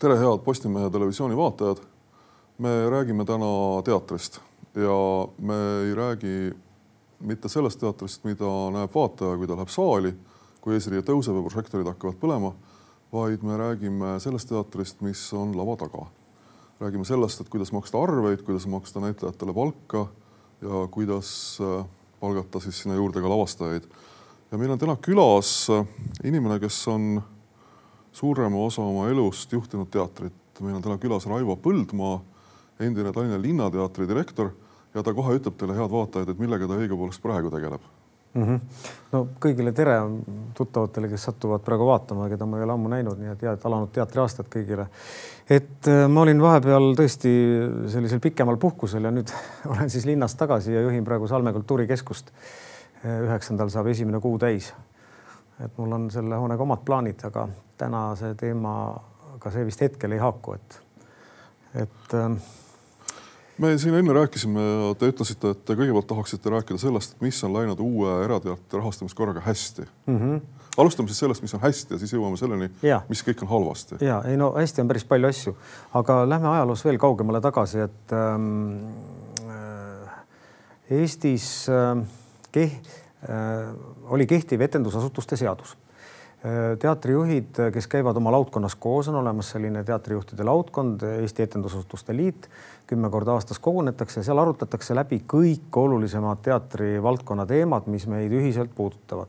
tere, head Postimehe televisiooni vaatajad. me räägime täna teatrist ja me ei räägi mitte sellest teatrist, mida näeb vaataja, kui ta läheb saali, kui eesriie tõuseb ja prožektorid hakkavad põlema, vaid me räägime sellest teatrist, mis on lava taga. räägime sellest, et kuidas maksta arveid, kuidas maksta näitlejatele palka ja kuidas äh, palgata siis sinna juurde ka lavastajaid. ja meil on täna külas äh, inimene, kes on suurema osa oma elust juhtinud teatrit. meil on täna külas Raivo Põldmaa, endine Tallinna Linnateatri direktor ja ta kohe ütleb teile, head vaatajad, et millega ta õigupoolest praegu tegeleb mm. -hmm. no kõigile tere tuttavatele, kes satuvad praegu vaatama, keda ma ei ole ammu näinud, nii et head alanud teatriaastat kõigile. et äh, ma olin vahepeal tõesti sellisel pikemal puhkusel ja nüüd olen siis linnas tagasi ja juhin praegu Salme kultuurikeskust. üheksandal saab esimene kuu täis. Et mul on selle hoonega omad plaanid, aga tänase teemaga see vist hetkel ei haaku, et, et äh, me siin enne rääkisime te ütlesite, et te kõigepealt tahaksite rääkida sellest, mis on läinud uue erateatri rahastamiskorraga hästi mm. -hmm. alustame siis sellest, mis on hästi ja siis jõuame selleni, mis kõik on halvasti. ja ei no hästi on päris palju asju, aga lähme ajaloos veel kaugemale tagasi, et ähm, äh, Eestis äh, keh, äh, oli kehtiv etendusasutuste seadus. Teatrijuhid, kes käivad oma laudkonnas koos, on olemas selline teatrijuhtide laudkond, Eesti Etendusasutuste Liit, kümme korda aastas kogunetakse, seal arutatakse läbi kõik olulisemad teatrivaldkonna teemad, mis meid ühiselt puudutavad.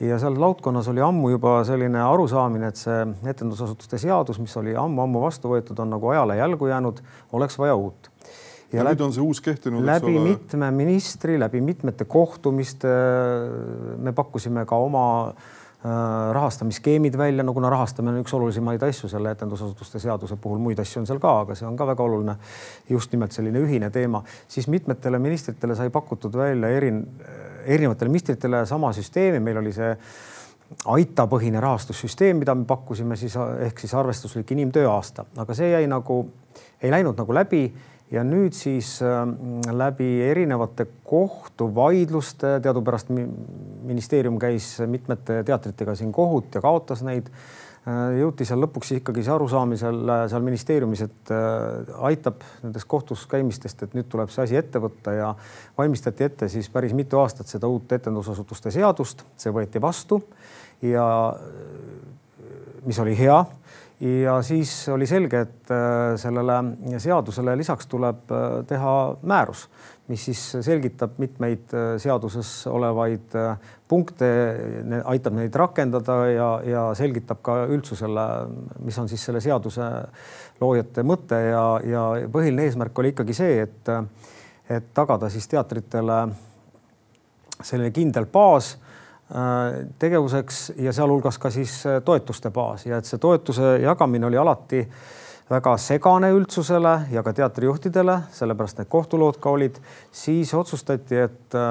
ja seal laudkonnas oli ammu juba selline arusaamine, et see etendusasutuste seadus, mis oli ammu-ammu vastu võetud, on nagu ajale jalgu jäänud, oleks vaja uut ja, ja nüüd on see uus kehtinud. läbi mitme ministri, läbi mitmete kohtumiste me pakkusime ka oma äh, Äh, rahastamisskeemid välja, no kuna rahastamine on üks olulisemaid asju selle etendusasutuste seaduse puhul, muid asju on seal ka, aga see on ka väga oluline. just nimelt selline ühine teema, siis mitmetele ministritele sai pakutud välja eri, erinevatele ministritele sama süsteemi, meil oli see aita põhine rahastussüsteem, mida me pakkusime siis ehk siis arvestuslik inimtööaasta, aga see jäi nagu, ei läinud nagu läbi ja nüüd siis ähm, läbi erinevate kohtuvaidluste, teadupärast ministeerium käis mitmete teatritega siin kohut ja kaotas neid. Äh, jõuti seal lõpuks ikkagi see arusaamisel seal ministeeriumis, et äh, aitab nendest kohtus käimistest, et nüüd tuleb see asi ette võtta ja valmistati ette siis päris mitu aastat seda uut etendusasutuste seadust, see võeti vastu ja mis oli hea. Ja siis oli selge, et äh, sellele seadusele lisaks tuleb äh, teha määrus, mis siis selgitab mitmeid äh, seaduses olevaid punkte, aitab neid rakendada ja, ja selgitab ka üldsusele, mis on siis selle seaduse loojate mõte. Ja, ja põhiline eesmärk oli ikkagi see, et, et tagada siis teatritele selline kindel baas tegevuseks ja sealhulgas ka siis äh, toetuste baas. Ja et see toetuse jagamine oli alati väga segane üldsusele ja ka teatrijuhtidele, sellepärast need kohtulood ka olid, siis otsustati, et äh,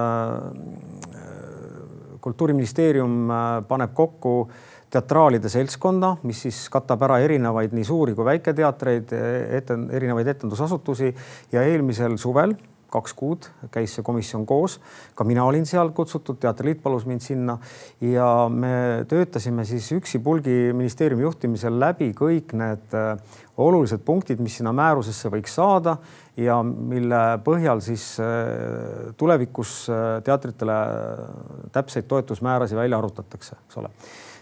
kultuuriministeerium paneb kokku teatraalide seltskonda, mis siis katab ära erinevaid nii suuri kui väiketeatreid, ette, erinevaid etendusasutusi. Ja eelmisel suvel kaks kuud käis see komisjon koos, ka mina olin seal kutsutud, Teatriliit palus mind sinna. Ja me töötasime siis üksipulgi ministeeriumi juhtimisel läbi kõik need äh, olulised punktid, mis sinna määrusesse võiks saada ja mille põhjal siis äh, tulevikus äh, teatritele täpseid toetusmäärasid välja arutatakse, eks ole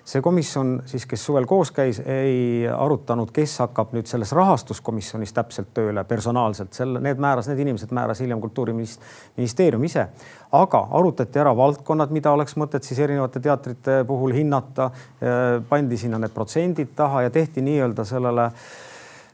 see komisjon siis, kes suvel koos käis, ei arutanud, kes hakkab nüüd selles rahastuskomisjonis täpselt tööle personaalselt, selle, need määras, need inimesed määras hiljem kultuuriministeerium ise. aga arutati ära valdkonnad, mida oleks mõtet siis erinevate teatrite puhul hinnata. pandi sinna need protsendid taha ja tehti nii-öelda sellele äh,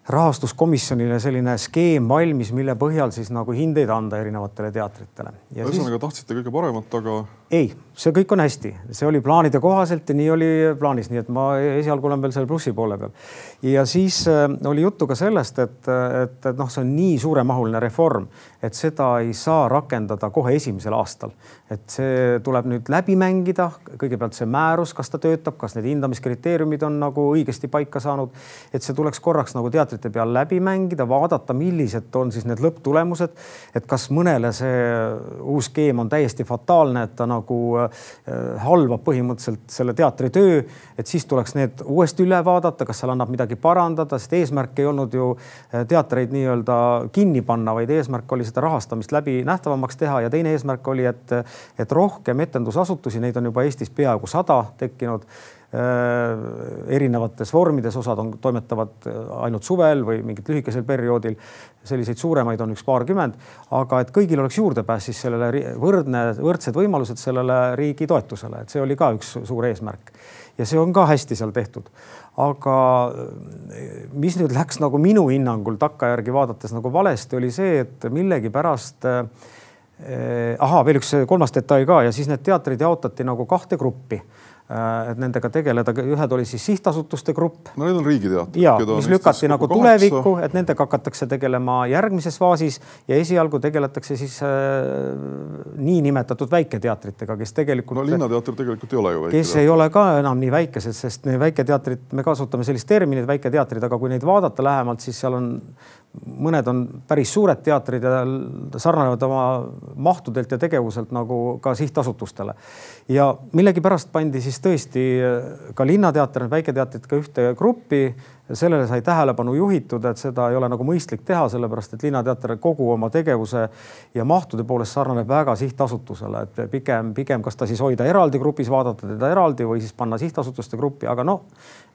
rahastuskomisjonile selline skeem valmis, mille põhjal siis nagu hindeid anda erinevatele teatritele. ühesõnaga siis... tahtsite kõige paremat, aga? Ei, see kõik on hästi, see oli plaanide kohaselt ja nii oli plaanis, nii et ma esialgu olen veel selle plussi poole peal. ja siis äh, oli juttu ka sellest, et, et, et noh, see on nii suuremahuline reform, et seda ei saa rakendada kohe esimesel aastal. et see tuleb nüüd läbi mängida, kõigepealt see määrus, kas ta töötab, kas need hindamiskriteeriumid on nagu õigesti paika saanud, et see tuleks korraks nagu teatrit aastate peal läbi mängida, vaadata, millised on siis need lõpptulemused. et kas mõnele see uus skeem on täiesti fataalne, et ta nagu nagu halvab põhimõtteliselt selle teatri töö, et siis tuleks need uuesti üle vaadata, kas seal annab midagi parandada, sest eesmärk ei olnud ju teatreid nii-öelda kinni panna, vaid eesmärk oli seda rahastamist läbi nähtavamaks teha ja teine eesmärk oli, et, et rohkem etendusasutusi, neid on juba Eestis peaaegu sada tekkinud Äh, erinevates vormides, osad on, toimetavad äh, ainult suvel või mingit lühikesel perioodil. selliseid suuremaid on üks paarkümmend, aga et kõigil oleks juurdepääs siis sellele võrdne, võrdsed võimalused sellele riigi toetusele, et see oli ka üks suur eesmärk. Ja see on ka hästi seal tehtud. aga äh, mis nüüd läks nagu minu hinnangul takkajärgi vaadates nagu valesti, oli see, et millegipärast äh, ahaa, veel üks kolmas detail ka. Ja siis need teatrid jaotati nagu kahte gruppi. Äh, et nendega tegeleda, ühed oli siis sihtasutuste grupp. no need on riigiteatrid. ja, mis lükati nagu tulevikku, et nendega hakatakse tegelema järgmises faasis ja esialgu tegeletakse siis äh, niinimetatud väiketeatritega, kes tegelikult. no Linnateater tegelikult ei ole ju väike. kes ei ole ka enam nii väikesed, sest väiketeatrid, me kasutame sellist terminit väiketeatrid, aga kui neid vaadata lähemalt, siis seal on mõned on päris suured teatrid ja sarnanevad oma mahtudelt ja tegevuselt nagu ka sihtasutustele. ja millegipärast pandi siis tõesti ka Linnateater, need väiketeatrid ka ühte gruppi sellele sai tähelepanu juhitud, et seda ei ole nagu mõistlik teha, sellepärast et Linnateater kogu oma tegevuse ja mahtude poolest sarnaneb väga sihtasutusele, et pigem, pigem kas ta siis hoida eraldi grupis, vaadata teda eraldi või siis panna sihtasutuste gruppi, aga noh,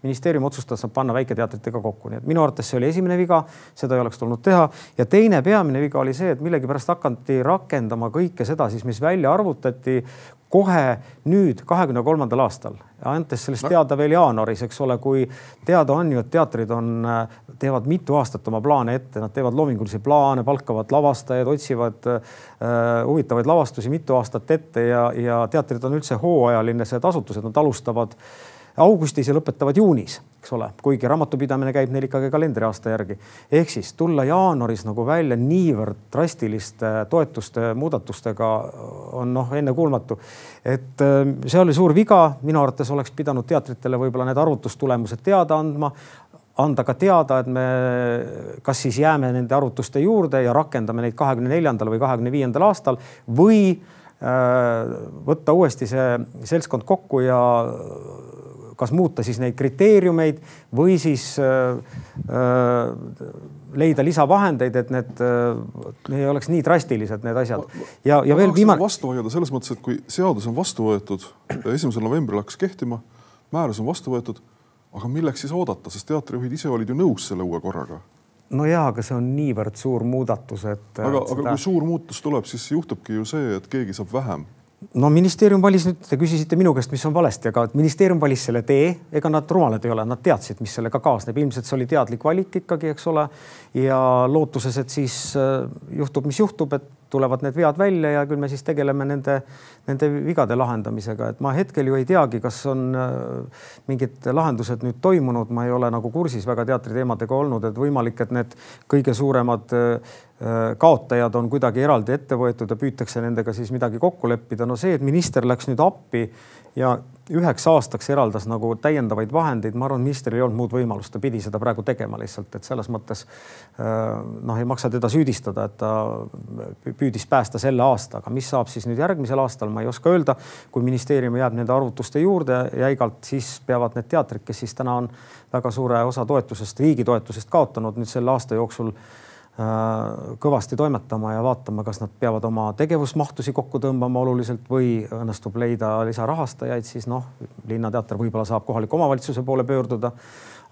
ministeerium otsustas panna väiketeatritega kokku, nii et minu arvates see oli esimene viga, seda ei oleks tulnud teha. ja teine peamine viga oli see, et millegipärast hakati rakendama kõike seda siis, mis välja arvutati kohe nüüd, kahekümne kolmandal aastal, andes sellest teada veel jaanuaris, eks ole, kui teada on ju, et teatrid on, teevad mitu aastat oma plaane ette, nad teevad loomingulisi plaane, palkavad lavastajaid, otsivad äh, huvitavaid lavastusi mitu aastat ette ja, ja teatrid on üldse hooajaline, need asutused, nad alustavad äh, augustis ja lõpetavad juunis, eks ole, kuigi raamatupidamine käib neil ikkagi kalendriaasta järgi. ehk siis tulla jaanuaris nagu välja niivõrd drastiliste toetuste muudatustega on noh, ennekuulmatu. et äh, see oli suur viga, minu arvates oleks pidanud teatritele võib-olla need arvutustulemused teada andma anda ka teada, et me kas siis jääme nende arvutuste juurde ja rakendame neid kahekümne neljandal või kahekümne viiendal aastal või äh, võtta uuesti see seltskond kokku ja kas muuta siis neid kriteeriumeid või siis äh, äh, leida lisavahendeid, et need äh, ei oleks nii drastilised, need asjad. ja, ja veel viimane. vastu vaielda selles mõttes, et kui seadus on vastu võetud, esimesel novembril hakkas kehtima, määrus on vastu võetud, aga milleks siis oodata, sest teatrijuhid ise olid ju nõus selle uue korraga no ja, aga see on niivõrd suur muudatus, et. aga, aga seda... kui suur muutus tuleb, siis juhtubki ju see, et keegi saab vähem no ministeerium valis nüüd, te küsisite minu käest, mis on valesti, aga ministeerium valis selle tee, ega nad rumalad ei ole, nad teadsid, mis sellega kaasneb, ilmselt see oli teadlik valik ikkagi, eks ole. ja lootuses, et siis äh, juhtub, mis juhtub, et tulevad need vead välja ja küll me siis tegeleme nende, nende vigade lahendamisega, et ma hetkel ju ei teagi, kas on äh, mingid lahendused nüüd toimunud, ma ei ole nagu kursis väga teatriteemadega olnud, et võimalik, et need kõige suuremad äh, kaotajad on kuidagi eraldi ette võetud ja püütakse nendega siis midagi kokku leppida. no see, et minister läks nüüd appi ja üheks aastaks eraldas nagu täiendavaid vahendeid, ma arvan, ministril ei olnud muud võimalust, ta pidi seda praegu tegema lihtsalt, et selles mõttes äh, noh, ei maksa teda süüdistada, et ta püüdis päästa selle aasta, aga mis saab siis nüüd järgmisel aastal, ma ei oska öelda. kui ministeerium jääb nende arvutuste juurde jäigalt, siis peavad need teatrid, kes siis täna on väga suure osa toetusest, riigi toetusest kaotanud nüüd selle aasta jooksul kõvasti toimetama ja vaatama, kas nad peavad oma tegevusmahtusi kokku tõmbama oluliselt või õnnestub leida lisarahastajaid, siis noh, Linnateater võib-olla saab kohaliku omavalitsuse poole pöörduda.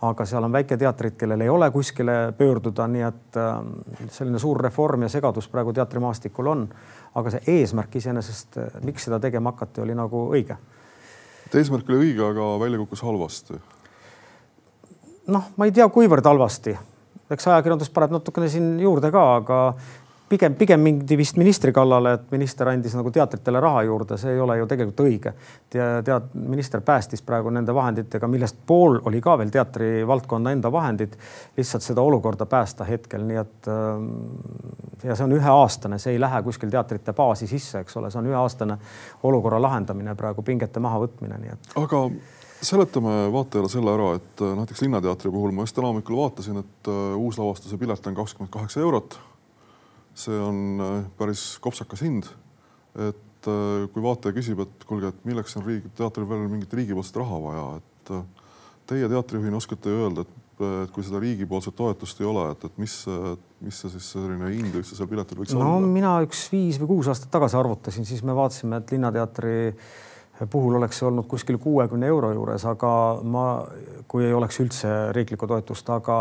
aga seal on väiketeatrid, kellel ei ole kuskile pöörduda, nii et äh, selline suur reform ja segadus praegu teatrimaastikul on. aga see eesmärk iseenesest, äh, miks seda tegema hakati, oli nagu õige. eesmärk oli õige, aga välja kukkus halvasti. noh, ma ei tea, kuivõrd halvasti eks ajakirjandus paneb natukene siin juurde ka, aga pigem, pigem mindi vist ministri kallale, et minister andis nagu teatritele raha juurde, see ei ole ju tegelikult õige. tead, minister päästis praegu nende vahenditega, millest pool oli ka veel teatrivaldkonna enda vahendid, lihtsalt seda olukorda päästa hetkel, nii et ähm, ja see on üheaastane, see ei lähe kuskil teatrite baasi sisse, eks ole, see on üheaastane olukorra lahendamine praegu, pingete mahavõtmine, nii et. aga seletame vaatajale selle ära, et äh, näiteks Linnateatri puhul ma just täna hommikul vaatasin, et äh, uuslavastuse pilet on kakskümmend kaheksa eurot. see on äh, päris kopsakas hind. et äh, kui vaataja küsib, et kuulge, et milleks on riigi, teatril veel mingit riigipoolset raha vaja, et äh, teie teatrijuhina oskate öelda, et, et kui seda riigipoolset toetust ei ole, et, et mis, mis see siis selline hind üldse seal piletil võiks no, olla? no mina üks viis või kuus aastat tagasi arvutasin, siis me vaatasime, et Linnateatri puhul oleks see olnud kuskil kuuekümne euro juures, aga ma, kui ei oleks üldse riiklikku toetust, aga,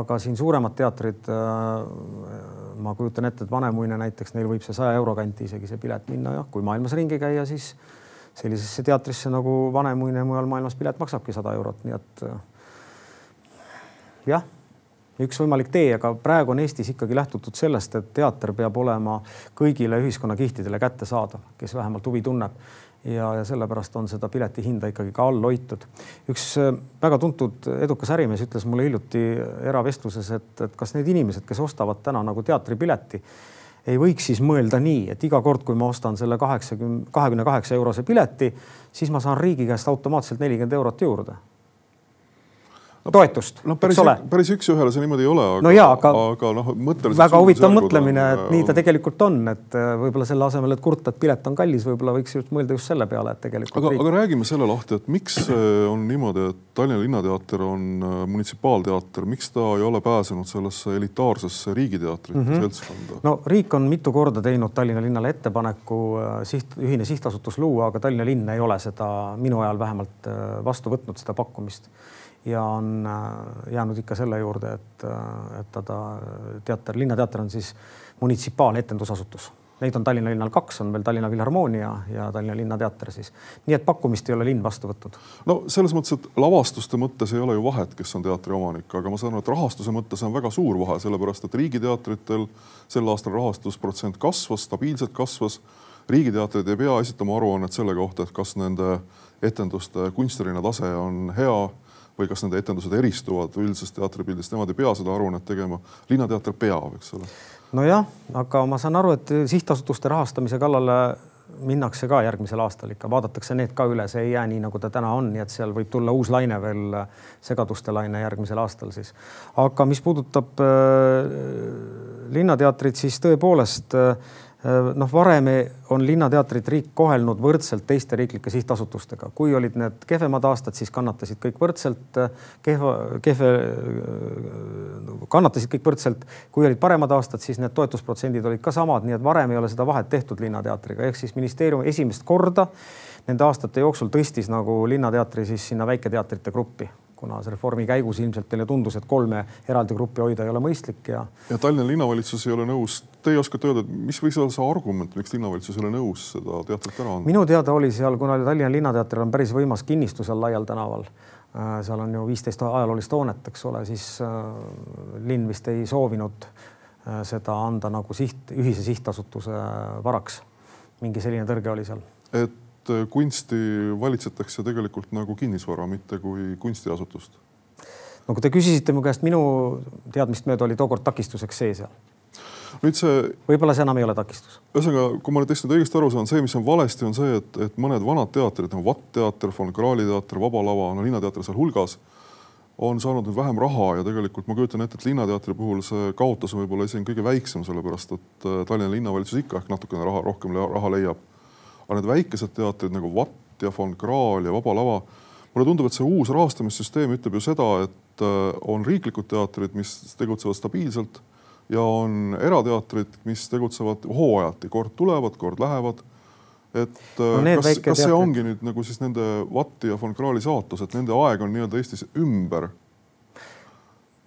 aga siin suuremad teatrid, äh, ma kujutan ette, et Vanemuine näiteks, neil võib see saja euro kanti isegi see pilet minna jah, kui maailmas ringi käia, siis sellisesse teatrisse nagu Vanemuine mujal maailmas pilet maksabki sada eurot, nii et äh, jah, üks võimalik tee, aga praegu on Eestis ikkagi lähtutud sellest, et teater peab olema kõigile ühiskonnakihtidele kättesaadav, kes vähemalt huvi tunneb ja, ja sellepärast on seda pileti hinda ikkagi ka all hoitud. üks äh, väga tuntud edukas ärimees ütles mulle hiljuti eravestluses, et, et kas need inimesed, kes ostavad täna nagu teatripileti, ei võiks siis mõelda nii, et iga kord, kui ma ostan selle kaheksakümne, kahekümne kaheksa eurose pileti, siis ma saan riigi käest automaatselt nelikümmend eurot juurde toetust. no päris, päris üks-ühele see niimoodi ei ole, aga no, aga, aga noh, mõtteliselt. väga huvitav mõtlemine, et nii ta tegelikult on, et äh, võib-olla selle asemel, et kurta, et pilet on kallis, võib-olla võiks just mõelda just selle peale, et tegelikult. aga aga räägime selle lahti, et miks on niimoodi, et Tallinna Linnateater on äh, munitsipaalteater, miks ta ei ole pääsenud sellesse elitaarsesse riigiteatrite mm -hmm. seltskonda? no riik on mitu korda teinud Tallinna linnale ettepaneku äh, siht, ühine sihtasutus luua, aga Tallinna linn ei ole seda minu ajal vähemalt vastu võtnud, seda pakkumist ja on äh, jäänud ikka selle juurde, et, äh, et ta teater, Linnateater on siis munitsipaaletendusasutus. Neid on Tallinna linnal kaks, on veel Tallinna Filharmoonia ja Tallinna Linnateater siis. nii et pakkumist ei ole linn vastu võtnud. no selles mõttes, et lavastuste mõttes ei ole ju vahet, kes on teatri omanik, aga ma saan aru, et rahastuse mõttes on väga suur vahe, sellepärast et riigiteatritel sel aastal rahastusprotsent kasvas, stabiilselt kasvas. riigiteatrid ei pea esitama aruannet selle kohta, et kas nende etenduste kunstiline tase on hea või kas nende etendused eristuvad üldisest teatripildist, nemad ei pea seda aruannet tegema. linnateater peab, eks ole. nojah, aga ma saan aru, et sihtasutuste rahastamise kallale minnakse ka järgmisel aastal ikka, vaadatakse need ka üle, see ei jää nii, nagu ta täna on, nii et seal võib tulla uus laine veel, segaduste laine järgmisel aastal siis. aga mis puudutab äh, linnateatrit, siis tõepoolest äh, noh, varem on Linnateatrit riik kohelnud võrdselt teiste riiklike sihtasutustega, kui olid need kehvemad aastad, siis kannatasid kõik võrdselt, äh, kehva, kehve, äh, kannatasid kõik võrdselt. kui olid paremad aastad, siis need toetusprotsendid olid ka samad, nii et varem ei ole seda vahet tehtud Linnateatriga, ehk siis ministeerium esimest korda nende aastate jooksul tõstis nagu Linnateatri siis sinna väiketeatrite gruppi kuna see reformi käigus ilmselt teile tundus, et kolme eraldi gruppi hoida ei ole mõistlik ja. ja Tallinna linnavalitsus ei ole nõus. Teie oskate öelda, mis võis olla see argument, miks linnavalitsus ei ole nõus seda teatrit ära andma? minu teada oli seal, kuna Tallinna Linnateatril on päris võimas kinnistu seal laial tänaval äh,, seal on ju viisteist ajaloolist hoonet, eks ole, siis äh, linn vist ei soovinud äh, seda anda nagu siht, ühise sihtasutuse varaks. mingi selline tõrge oli seal. et et äh, kunsti valitsetakse tegelikult nagu kinnisvara, mitte kui kunstiasutust? no kui te küsisite mu käest, minu teadmist mööda oli tookord takistuseks see seal. nüüd see. võib-olla see enam ei ole takistus. ühesõnaga, kui ma nüüd tõesti õigesti aru saan, see, mis on valesti, on see, et, et mõned vanad teatrid nagu Vatt teater, von Krahli teater, Vaba Lava, no Linnateater sealhulgas on saanud nüüd vähem raha ja tegelikult ma kujutan ette, et Linnateatri puhul see kaotus on võib-olla isegi kõige väiksem, sellepärast et äh, Tallinna linnavalitsus ikka ehk natukene raha, rohkem raha leiab aga need väikesed teatrid nagu Vatt ja Von Krahl ja Vaba Lava, mulle tundub, et see uus rahastamissüsteem ütleb ju seda, et äh, on riiklikud teatrid, mis tegutsevad stabiilselt ja on erateatrid, mis tegutsevad hooajati, kord tulevad, kord lähevad. et no äh, kas, kas see ongi nüüd nagu siis nende Vatti ja Von Krahli saatus, et nende aeg on nii-öelda Eestis ümber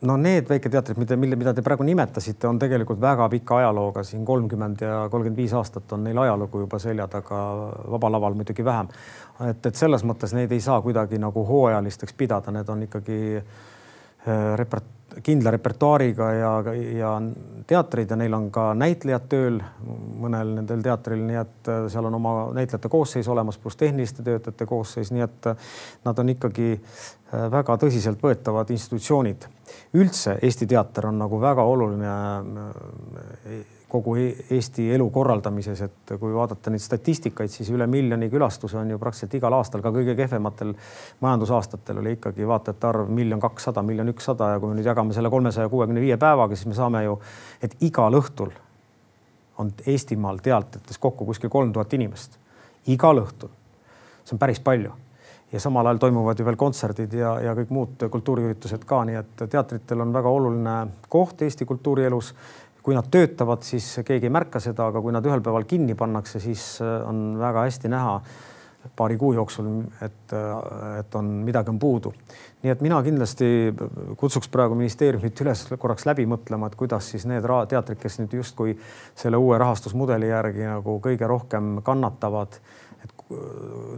no need väiketeatrid, mida, mille, mida te praegu nimetasite, on tegelikult väga pika ajalooga, siin kolmkümmend ja kolmkümmend viis aastat on neil ajalugu juba selja taga, Vaba Laval muidugi vähem. et, et selles mõttes neid ei saa kuidagi nagu hooajalisteks pidada, need on ikkagi äh, repert-, kindla repertuaariga ja, ja teatreid ja neil on ka näitlejad tööl mõnel nendel teatril, nii et äh, seal on oma näitlejate koosseis olemas, pluss tehniliste töötajate koosseis, nii et äh, nad on ikkagi väga tõsiseltvõetavad institutsioonid. üldse Eesti teater on nagu väga oluline kogu e-, Eesti elu korraldamises, et kui vaadata neid statistikaid, siis üle miljoni külastuse on ju praktiliselt igal aastal, ka kõige kehvematel majandusaastatel oli ikkagi vaatajate arv miljon kakssada, miljon ükssada ja kui me nüüd jagame selle kolmesaja kuuekümne viie päevaga, siis me saame ju, et igal õhtul on Eestimaal teatrites kokku kuskil kolm tuhat inimest igal õhtul. see on päris palju ja samal ajal toimuvad ju veel kontserdid ja, ja kõik muud kultuuriüritused ka, nii et teatritel on väga oluline koht Eesti kultuurielus. kui nad töötavad, siis keegi ei märka seda, aga kui nad ühel päeval kinni pannakse, siis on väga hästi näha paari kuu jooksul, et, et on midagi on puudu. nii et mina kindlasti kutsuks praegu ministeeriumit üles korraks läbi mõtlema, et kuidas siis need teatrid, kes nüüd justkui selle uue rahastusmudeli järgi nagu kõige rohkem kannatavad, et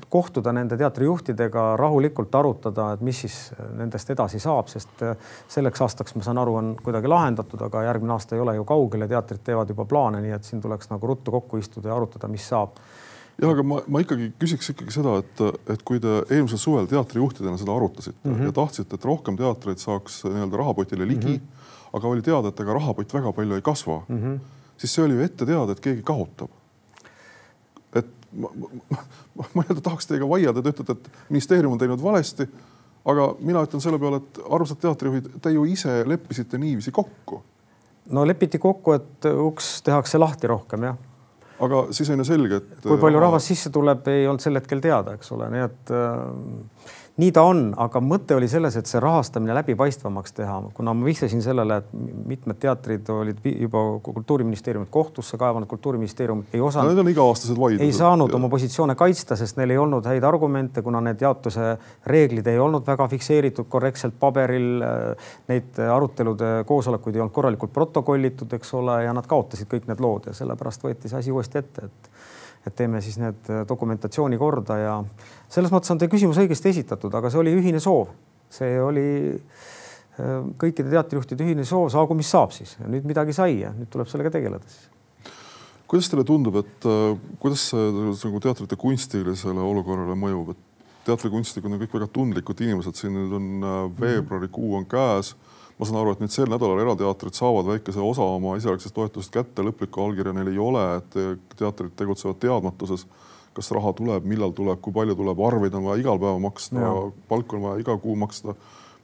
kohtuda nende teatrijuhtidega, rahulikult arutada, et mis siis nendest edasi saab, sest selleks aastaks, ma saan aru, on kuidagi lahendatud, aga järgmine aasta ei ole ju kaugel ja teatrid teevad juba plaane, nii et siin tuleks nagu ruttu kokku istuda ja arutada, mis saab jah, aga ma, ma ikkagi küsiks ikkagi seda, et, et kui te eelmisel suvel teatrijuhtidena seda arutasite mm -hmm. ja tahtsite, et rohkem teatreid saaks nii-öelda rahapotile ligi mm, -hmm. aga oli teada, et ega rahapott väga palju ei kasva mm, -hmm. siis see oli ju ette teada, et keegi kaotab. Ma, ma, ma, ma nii-öelda tahaks teiega vaielda, te ütlete, et ministeerium on teinud valesti. aga mina ütlen selle peale, et armsad teatrijuhid, te ju ise leppisite niiviisi kokku. no lepiti kokku, et uks tehakse lahti rohkem jah aga siis on ju selge, et. kui palju rahvast sisse tuleb, ei olnud sel hetkel teada, eks ole, nii et äh, nii ta on, aga mõte oli selles, et see rahastamine läbipaistvamaks teha, kuna ma vihjasin sellele, et mitmed teatrid olid juba kultuuriministeeriumit kohtusse kaevanud, kultuuriministeerium ei osanud no,. Need on iga-aastased vaidlused. ei saanud ja. oma positsioone kaitsta, sest neil ei olnud häid argumente, kuna need jaotuse reeglid ei olnud väga fikseeritud korrektselt paberil. Neid arutelude koosolekuid ei olnud korralikult protokollitud, eks ole, ja nad kaotasid kõik need lood ja sellepärast võeti see asi uuesti ette, et et teeme siis need dokumentatsiooni korda ja selles mõttes on teie küsimus õigesti esitatud, aga see oli ühine soov. see oli äh, kõikide teatrijuhtide ühine soov, saagu mis saab siis nüüd midagi sai ja nüüd tuleb sellega tegeleda siis. kuidas teile tundub, et äh, kuidas see nagu teatrite kunstilisele olukorrale mõjub, et teatrikunstnikud on kõik väga tundlikud inimesed, siin nüüd on äh, veebruarikuu on käes ma saan aru, et nüüd sel nädalal erateatrid saavad väikese osa oma esialgsest toetusest kätte, lõplikku allkirja neil ei ole, et teatrid tegutsevad teadmatuses kas raha tuleb, millal tuleb, kui palju tuleb, arveid on vaja igal päeval maksta, palka on vaja iga kuu maksta.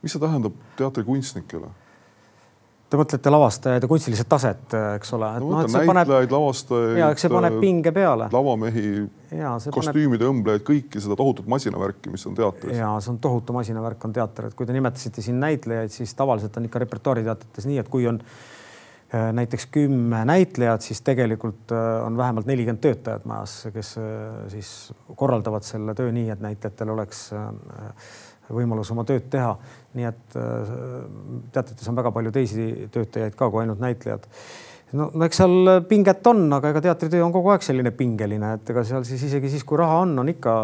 mis see tähendab teatrikunstnikele? Te mõtlete lavastajaid ja kunstilist taset, eks ole? no noh, mõtlen näitlejaid paneb..., lavastajaid. ja eks see paneb pinge peale. lavamehi, kostüümide paneb... õmblejaid, kõiki seda tohutut masinavärki, mis on teatris. ja see on tohutu masinavärk on teater, et kui te nimetasite siin näitlejaid, siis tavaliselt on ikka repertuaariteatrites nii, et kui on Äh, näiteks kümme näitlejat, siis tegelikult äh, on vähemalt nelikümmend töötajat majas, kes äh, siis korraldavad selle töö nii, et näitlejatel oleks võimalus oma tööd teha. nii et teatrites on väga palju teisi töötajaid ka kui ainult näitlejad. no eks seal pinget on, aga ega teatritöö on kogu aeg selline pingeline, et ega seal siis isegi siis, kui raha on, on ikka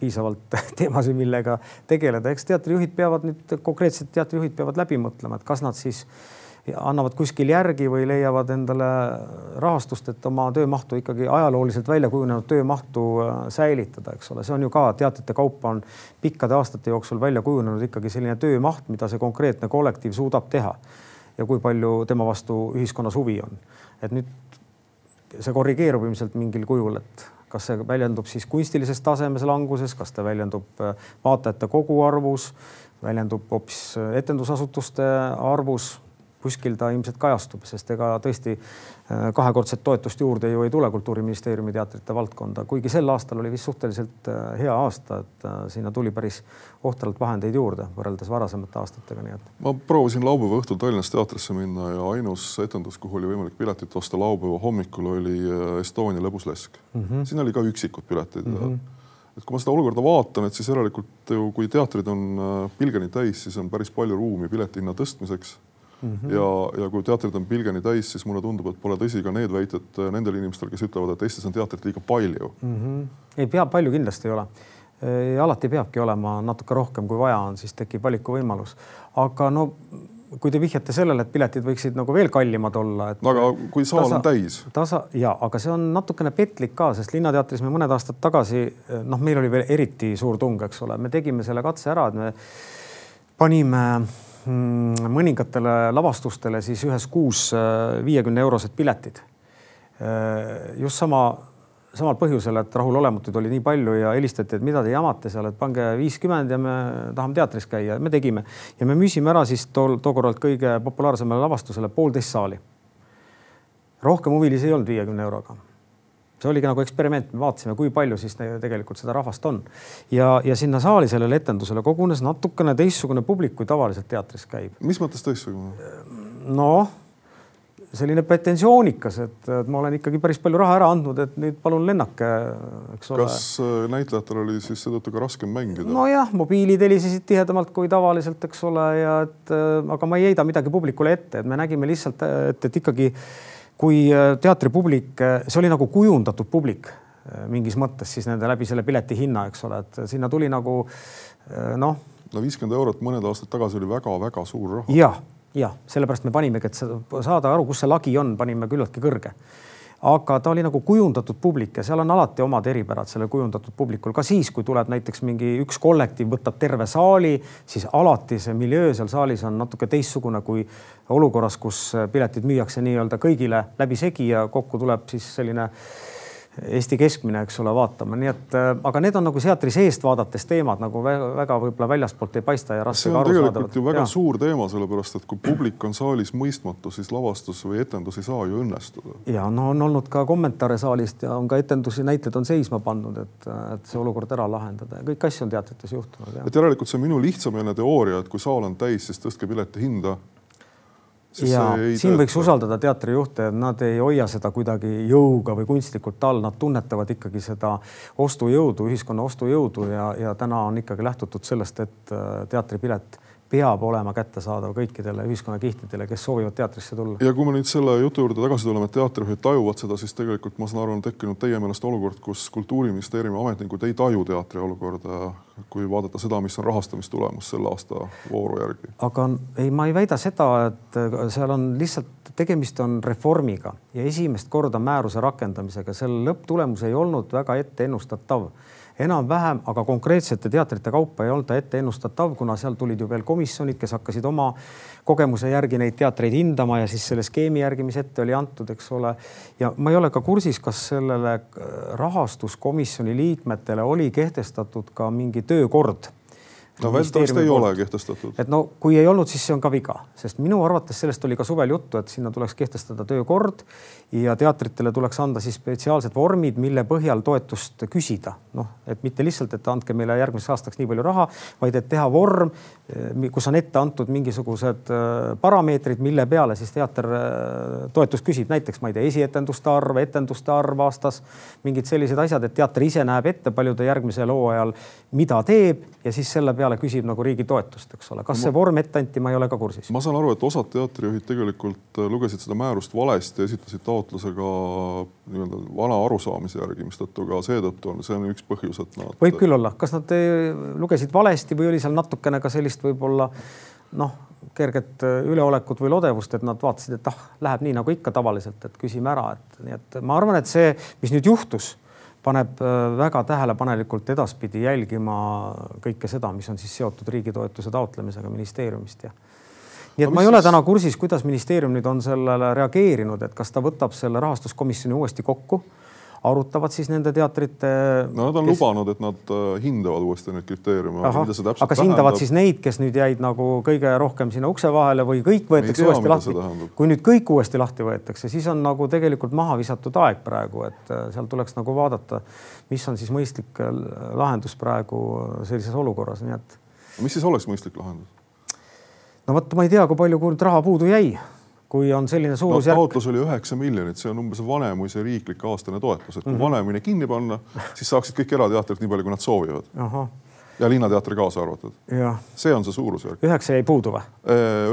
piisavalt teemasid, millega tegeleda. eks teatrijuhid peavad nüüd, konkreetsed teatrijuhid peavad läbi mõtlema, et kas nad siis annavad kuskil järgi või leiavad endale rahastust, et oma töömahtu ikkagi ajalooliselt välja kujunenud töömahtu äh, säilitada, eks ole, see on ju ka teatrite kaupa on pikkade aastate jooksul välja kujunenud ikkagi selline töömaht, mida see konkreetne kollektiiv suudab teha ja kui palju tema vastu ühiskonnas huvi on. et nüüd see korrigeerub ilmselt mingil kujul, et kas see väljendub siis kunstilises tasemes languses, kas ta väljendub äh, vaatajate koguarvus, väljendub hoopis äh, etendusasutuste arvus kuskil ta ilmselt kajastub, sest ega tõesti äh, kahekordset toetust juurde ju ei tule Kultuuriministeeriumi teatrite valdkonda, kuigi sel aastal oli vist suhteliselt äh, hea aasta, et äh, sinna tuli päris ohtralt vahendeid juurde võrreldes varasemate aastatega, nii et. ma proovisin laupäeva õhtul Tallinnas teatrisse minna ja ainus etendus, kuhu oli võimalik piletit osta laupäeva hommikul, oli Estonia lõbuslesk mm. -hmm. siin oli ka üksikud piletid mm. -hmm et kui ma seda olukorda vaatan, et siis järelikult ju kui teatrid on pilgeni täis, siis on päris palju ruumi piletihinna tõstmiseks Mm -hmm. ja, ja kui teatrid on pilgeni täis, siis mulle tundub, et pole tõsi ka need väited äh, nendel inimestel, kes ütlevad, et Eestis on teatrit liiga palju mm. -hmm. ei pea, palju kindlasti ei ole. alati peabki olema natuke rohkem, kui vaja on, siis tekib valikuvõimalus. aga no kui te vihjate sellele, et piletid võiksid nagu veel kallimad olla, et. aga kui saal tasa, on täis. tasa ja, aga see on natukene petlik ka, sest Linnateatris me mõned aastad tagasi, noh, meil oli veel eriti suur tung, eks ole, me tegime selle katse ära, et me panime mõningatele lavastustele siis ühes kuus äh, viiekümne eurosed piletid. Äh, just sama, samal põhjusel, et rahulolematuid oli nii palju ja helistati, et mida te jamate seal, et pange viiskümmend ja me tahame teatris käia, me tegime. Ja me müüsime ära siis tol, tookord kõige populaarsemale lavastusele poolteist saali. Rohkem huvilisi ei olnud viiekümne euroga see oligi nagu eksperiment, me vaatasime, kui palju siis tegelikult seda rahvast on ja, ja sinna saali sellele etendusele kogunes natukene teistsugune publik, kui tavaliselt teatris käib. mis mõttes teistsugune? noh, selline pretensioonikas, et ma olen ikkagi päris palju raha ära andnud, et nüüd palun lennake, eks ole. kas äh, näitlejatel oli siis seetõttu ka raskem mängida? nojah, mobiilid helisesid tihedamalt kui tavaliselt, eks ole, ja et äh, aga ma ei heida midagi publikule ette, et me nägime lihtsalt, et, et ikkagi kui äh, teatripublik, äh, see oli nagu kujundatud publik äh, mingis mõttes siis nende läbi selle pileti hinna, eks ole, et sinna tuli nagu noh. no viiskümmend eurot mõned aastad tagasi oli väga-väga suur raha. ja, ja sellepärast me panimegi, et saada aru, kus see lagi on, panime küllaltki kõrge aga ta oli nagu kujundatud publik ja seal on alati omad eripärad sellel kujundatud publikul, ka siis, kui tuleb näiteks mingi üks kollektiiv, võtab terve saali, siis alati see miljöö seal saalis on natuke teistsugune kui olukorras, kus piletid müüakse nii-öelda kõigile läbisegi ja kokku tuleb siis selline Eesti keskmine, eks ole, vaatama, nii et äh, aga need on nagu teatri seest vaadates teemad nagu väga, väga võib-olla väljaspoolt ei paista ja raske. see on tegelikult ju väga ja. suur teema, sellepärast et kui publik on saalis mõistmatu, siis lavastus või etendus ei saa ju õnnestuda. ja no on olnud ka kommentaare saalist ja on ka etendusi, näitlejad on seisma pannud, et, et see olukord ära lahendada ja kõiki asju on teatrites juhtunud. et järelikult see on minu lihtsameelne teooria, et kui saal on täis, siis tõstke pileti hinda ja siin võiks usaldada teatrijuhte, nad ei hoia seda kuidagi jõuga või kunstlikult all, nad tunnetavad ikkagi seda ostujõudu, ühiskonna ostujõudu ja, ja täna on ikkagi lähtutud sellest, et äh, teatripilet peab olema kättesaadav kõikidele ühiskonnakihtidele, kes soovivad teatrisse tulla. ja kui me nüüd selle jutu juurde tagasi tuleme, et teatrijuhid tajuvad seda, siis tegelikult ma saan aru, on tekkinud teie meelest olukord, kus kultuuriministeeriumi ametnikud ei taju teatri olukorda, kui vaadata seda, mis on rahastamistulemus selle aasta vooru järgi. aga ei, ma ei väida seda, et seal on lihtsalt tegemist on reformiga ja esimest korda määruse rakendamisega, selle lõpptulemus ei olnud väga ette ennustatav enam-vähem, aga konkreetsete teatrite kaupa ei olnud ta ette ennustatav, kuna seal tulid ju veel komisjonid, kes hakkasid oma kogemuse järgi neid teatreid hindama ja siis selle skeemi järgi, mis ette oli antud, eks ole. ja ma ei ole ka kursis, kas sellele rahastuskomisjoni liikmetele oli kehtestatud ka mingi töökord no väldavasti ei ole kehtestatud. et no kui ei olnud, siis see on ka viga, sest minu arvates sellest oli ka suvel juttu, et sinna tuleks kehtestada töökord ja teatritele tuleks anda siis spetsiaalsed vormid, mille põhjal toetust küsida. noh, et mitte lihtsalt, et andke meile järgmiseks aastaks nii palju raha, vaid et teha vorm, kus on ette antud mingisugused eh, parameetrid, mille peale siis teater eh, toetust küsib, näiteks ma ei tea, esietenduste arv, etenduste arv aastas, mingid sellised asjad, et teater ise näeb ette, palju ta järgmisel hooajal mida teeb ja siis selle peale küsib nagu riigi toetust, eks ole. kas see vorm ette anti, ma ei ole ka kursis. ma saan aru, et osad teatrijuhid tegelikult lugesid seda määrust valesti, esitasid taotluse taotluse ka nii-öelda vana arusaamise järgi, mistõttu ka seetõttu on, see on üks põhjus, et nad. võib küll olla, kas nad lugesid valesti või oli seal natukene ka sellist võib-olla noh, kerget üleolekut või lodevust, et nad vaatasid, et ah, läheb nii nagu ikka tavaliselt, et küsime ära, et nii et ma arvan, et see, mis nüüd juhtus, paneb äh, väga tähelepanelikult edaspidi jälgima kõike seda, mis on siis seotud riigi toetuse taotlemisega ministeeriumist ja nii et ma ei ole täna kursis, kuidas ministeerium nüüd on sellele reageerinud, et kas ta võtab selle rahastuskomisjoni uuesti kokku, arutavad siis nende teatrite. no nad on kes... lubanud, et nad äh, hindavad uuesti neid kriteeriume. aga kas tähendab? hindavad siis neid, kes nüüd jäid nagu kõige rohkem sinna ukse vahele või kõik võetakse tea, uuesti lahti? kui nüüd kõik uuesti lahti võetakse, siis on nagu tegelikult maha visatud aeg praegu, et äh, seal tuleks nagu vaadata, mis on siis mõistlik äh, lahendus praegu sellises olukorras, nii et. mis siis oleks mõistlik lahendus? no vot, ma ei tea, kui palju nüüd raha puudu jäi, kui on selline suurusjärk no,. taotlus oli üheksa miljonit, see on umbes Vanemuise riiklik aastane toetus, et kui mm -hmm. Vanemuine kinni panna, siis saaksid kõik erateatrid nii palju, kui nad soovivad ja Linnateatri kaasa arvatud. see on see suurusjärk. üheksa jäi puudu või?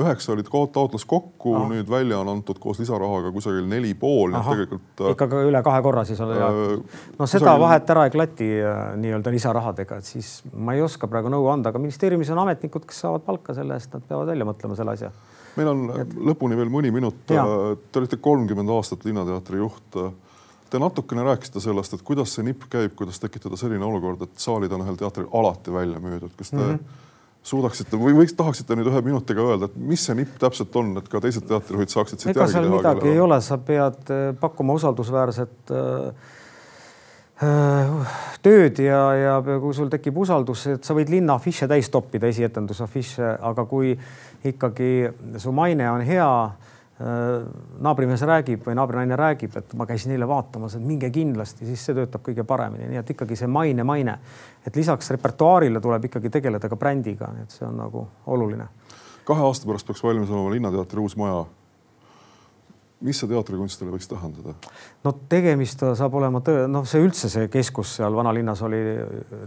üheksa olid taotlus kokku, nüüd välja on antud koos lisarahaga kusagil neli pool, nii et tegelikult. Äh, ikka üle kahe korra siis oli äh,. no seda kusagil... vahet ära ei klati äh, nii-öelda lisarahadega, et siis ma ei oska praegu nõu anda, aga ministeeriumis on ametnikud, kes saavad palka selle eest, nad peavad välja mõtlema selle asja. Meil on et... lõpuni veel mõni minut. Te olite kolmkümmend aastat Linnateatri juht Te natukene rääkisite sellest, et kuidas see nipp käib, kuidas tekitada selline olukord, et saalid on ühel teatril alati välja müüdud, kas te mm -hmm. suudaksite või võiks, tahaksite nüüd ühe minutiga öelda, et mis see nipp täpselt on, et ka teised teatrijuhid saaksid siit ega seal midagi ei ole, sa pead äh, pakkuma usaldusväärset äh, äh, tööd ja, ja kui sul tekib usaldus, et sa võid linna afiše täis toppida, esietenduse afiše, aga kui ikkagi su maine on hea naabrimees räägib või naabrinaine räägib, et ma käisin eile vaatamas, et minge kindlasti, siis see töötab kõige paremini, nii et ikkagi see maine, maine, et lisaks repertuaarile tuleb ikkagi tegeleda ka brändiga, et see on nagu oluline. kahe aasta pärast peaks valmis olema Linnateatri uus maja mis see teatrikunstile võiks tähendada? no tegemist saab olema tõe, noh, see üldse see keskus seal vanalinnas oli,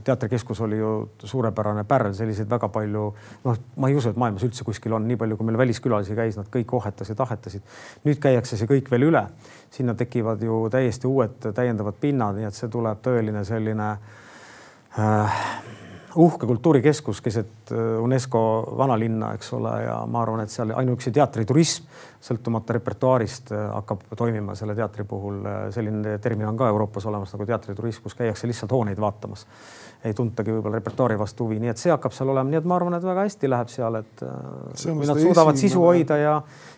teatrikeskus oli ju suurepärane pärl, selliseid väga palju, noh, ma ei usu, et maailmas üldse kuskil on nii palju, kui meil väliskülalisi käis, nad kõik ohetasid, ahetasid. nüüd käiakse see kõik veel üle, sinna tekivad ju täiesti uued täiendavad pinnad, nii et see tuleb tõeline selline äh, uhke kultuurikeskus keset äh, UNESCO vanalinna, eks ole, ja ma arvan, et seal ainuüksi teatriturism sõltumata repertuaarist äh, hakkab toimima selle teatri puhul. Äh, selline termin on ka Euroopas olemas nagu teatriturism, kus käiakse lihtsalt hooneid vaatamas. ei tuntagi võib-olla repertuaari vastu huvi, nii et see hakkab seal olema, nii et ma arvan, et väga hästi läheb seal, et kui nad suudavad esimene... sisu hoida ja,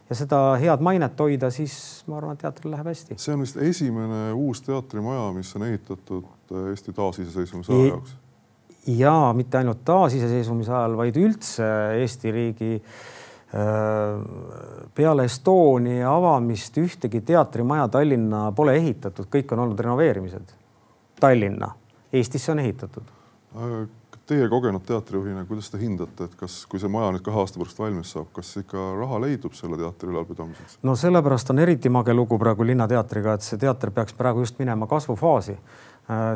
ja seda head mainet hoida, siis ma arvan, et teatril läheb hästi. see on vist esimene uus teatrimaja, mis on ehitatud Eesti taasiseseisvumise aja jaoks ja mitte ainult taasiseseisvumise ajal, vaid üldse Eesti riigi äh, peale Estonia avamist ühtegi teatrimaja Tallinna pole ehitatud, kõik on olnud renoveerimised. Tallinna, Eestisse on ehitatud. Teie kogenud teatrijuhina, kuidas te hindate, et kas, kui see maja nüüd kahe aasta pärast valmis saab, kas ikka raha leidub selle teatri ülalpidamiseks? no sellepärast on eriti mage lugu praegu Linnateatriga, et see teater peaks praegu just minema kasvufaasi Äh,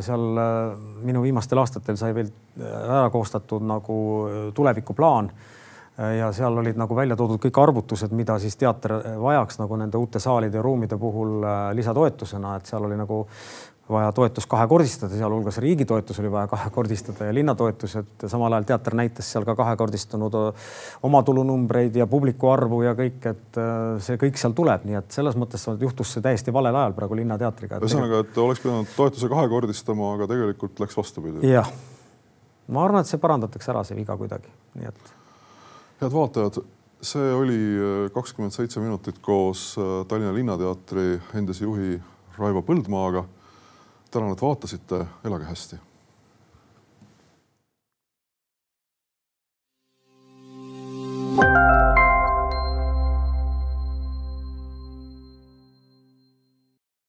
seal äh, minu viimastel aastatel sai veel äh, ära koostatud nagu tulevikuplaan. Ja seal olid nagu välja toodud kõik arvutused, mida siis teater vajaks nagu nende uute saalide ja ruumide puhul lisatoetusena, et seal oli nagu vaja toetust kahekordistada, sealhulgas riigi toetus oli vaja kahekordistada ja linnatoetused. samal ajal teater näitas seal ka kahekordistunud omatulunumbreid ja publiku arvu ja kõik, et see kõik seal tuleb, nii et selles mõttes juhtus see täiesti valel ajal praegu Linnateatriga. ühesõnaga, et oleks pidanud toetuse kahekordistama, aga tegelikult läks vastupidi. jah, ma arvan, et see parandatakse ära, see viga kuidagi, nii et. head vaatajad, see oli kakskümmend seitse minutit koos Tallinna Linnateatri endise juhi Raivo Põldmaaga tänan, et vaatasite, elage hästi.